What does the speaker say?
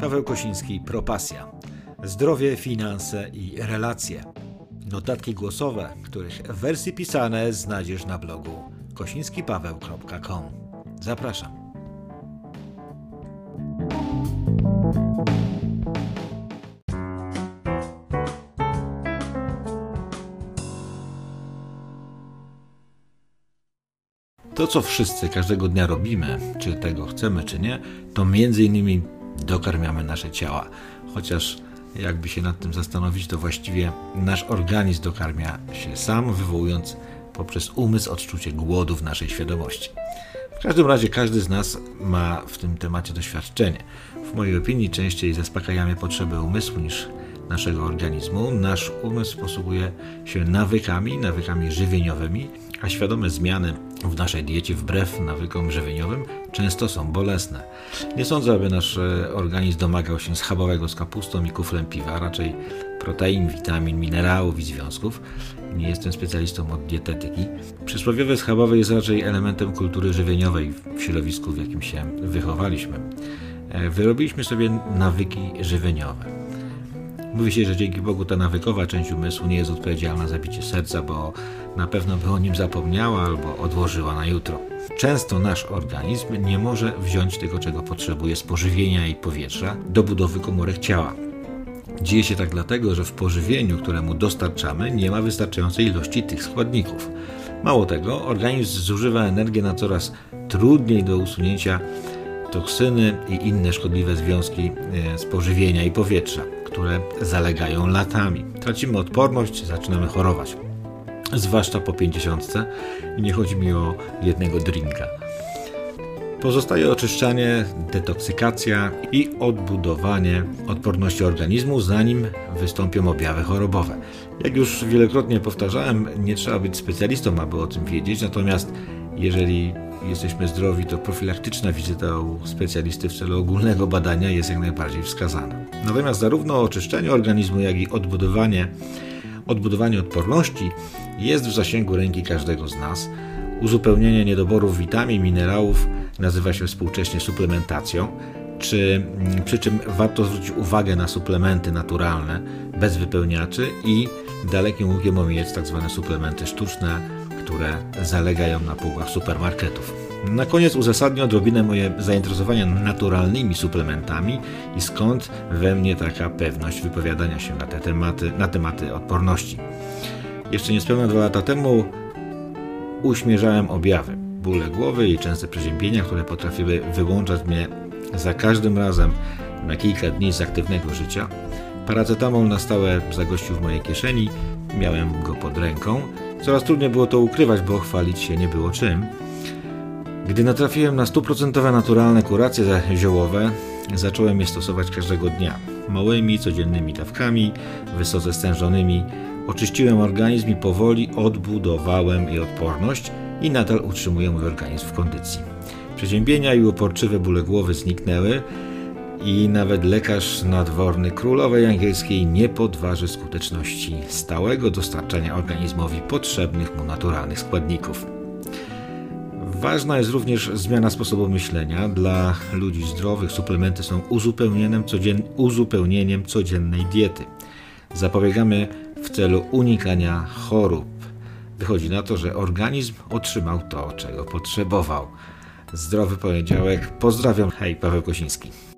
Paweł Kosiński, Propasja. Zdrowie, finanse i relacje. Notatki głosowe, których wersje pisane znajdziesz na blogu kosińskipaweł.com. Zapraszam. To, co wszyscy każdego dnia robimy, czy tego chcemy, czy nie, to innymi dokarmiamy nasze ciała. Chociaż jakby się nad tym zastanowić, to właściwie nasz organizm dokarmia się sam, wywołując poprzez umysł odczucie głodu w naszej świadomości. W każdym razie każdy z nas ma w tym temacie doświadczenie. W mojej opinii częściej zaspokajamy potrzeby umysłu niż naszego organizmu. Nasz umysł posługuje się nawykami, nawykami żywieniowymi, a świadome zmiany w naszej diecie wbrew nawykom żywieniowym często są bolesne. Nie sądzę, aby nasz e, organizm domagał się schabowego z kapustą i kuflem piwa, raczej protein, witamin, minerałów i związków. Nie jestem specjalistą od dietetyki. Przysłowiowe schabowe jest raczej elementem kultury żywieniowej w środowisku, w jakim się wychowaliśmy. E, wyrobiliśmy sobie nawyki żywieniowe. Mówi się, że dzięki Bogu ta nawykowa część umysłu nie jest odpowiedzialna za bicie serca, bo na pewno by o nim zapomniała albo odłożyła na jutro. Często nasz organizm nie może wziąć tego, czego potrzebuje z pożywienia i powietrza do budowy komórek ciała. Dzieje się tak dlatego, że w pożywieniu, któremu dostarczamy, nie ma wystarczającej ilości tych składników. Mało tego, organizm zużywa energię na coraz trudniej do usunięcia toksyny i inne szkodliwe związki e, z pożywienia i powietrza które zalegają latami. Tracimy odporność, zaczynamy chorować. Zwłaszcza po 50 i nie chodzi mi o jednego drinka. Pozostaje oczyszczanie, detoksykacja i odbudowanie odporności organizmu, zanim wystąpią objawy chorobowe. Jak już wielokrotnie powtarzałem, nie trzeba być specjalistą, aby o tym wiedzieć, natomiast jeżeli jesteśmy zdrowi, to profilaktyczna wizyta u specjalisty w celu ogólnego badania jest jak najbardziej wskazana. Natomiast zarówno oczyszczenie organizmu, jak i odbudowanie, odbudowanie odporności jest w zasięgu ręki każdego z nas. Uzupełnienie niedoborów witamin, minerałów nazywa się współcześnie suplementacją, czy, przy czym warto zwrócić uwagę na suplementy naturalne, bez wypełniaczy i dalekim łukiem omijać tzw. Tak suplementy sztuczne, które zalegają na półkach supermarketów. Na koniec uzasadnię odrobinę moje zainteresowanie naturalnymi suplementami i skąd we mnie taka pewność wypowiadania się na te tematy, na tematy odporności. Jeszcze niespełna dwa lata temu uśmierzałem objawy, bóle głowy i częste przeziębienia, które potrafiły wyłączać mnie za każdym razem na kilka dni z aktywnego życia. Paracetamol na stałe zagościł w mojej kieszeni, miałem go pod ręką Coraz trudniej było to ukrywać, bo chwalić się nie było czym. Gdy natrafiłem na stuprocentowe naturalne kuracje ziołowe, zacząłem je stosować każdego dnia. Małymi, codziennymi dawkami, wysoce stężonymi. Oczyściłem organizm i powoli odbudowałem jej odporność i nadal utrzymuję mój organizm w kondycji. Przeziębienia i uporczywe bóle głowy zniknęły, i nawet lekarz nadworny królowej angielskiej nie podważy skuteczności stałego dostarczania organizmowi potrzebnych mu naturalnych składników. Ważna jest również zmiana sposobu myślenia. Dla ludzi zdrowych suplementy są uzupełnieniem, codzien uzupełnieniem codziennej diety. Zapobiegamy w celu unikania chorób. Wychodzi na to, że organizm otrzymał to, czego potrzebował. Zdrowy poniedziałek. Pozdrawiam. Hej, Paweł Kosiński.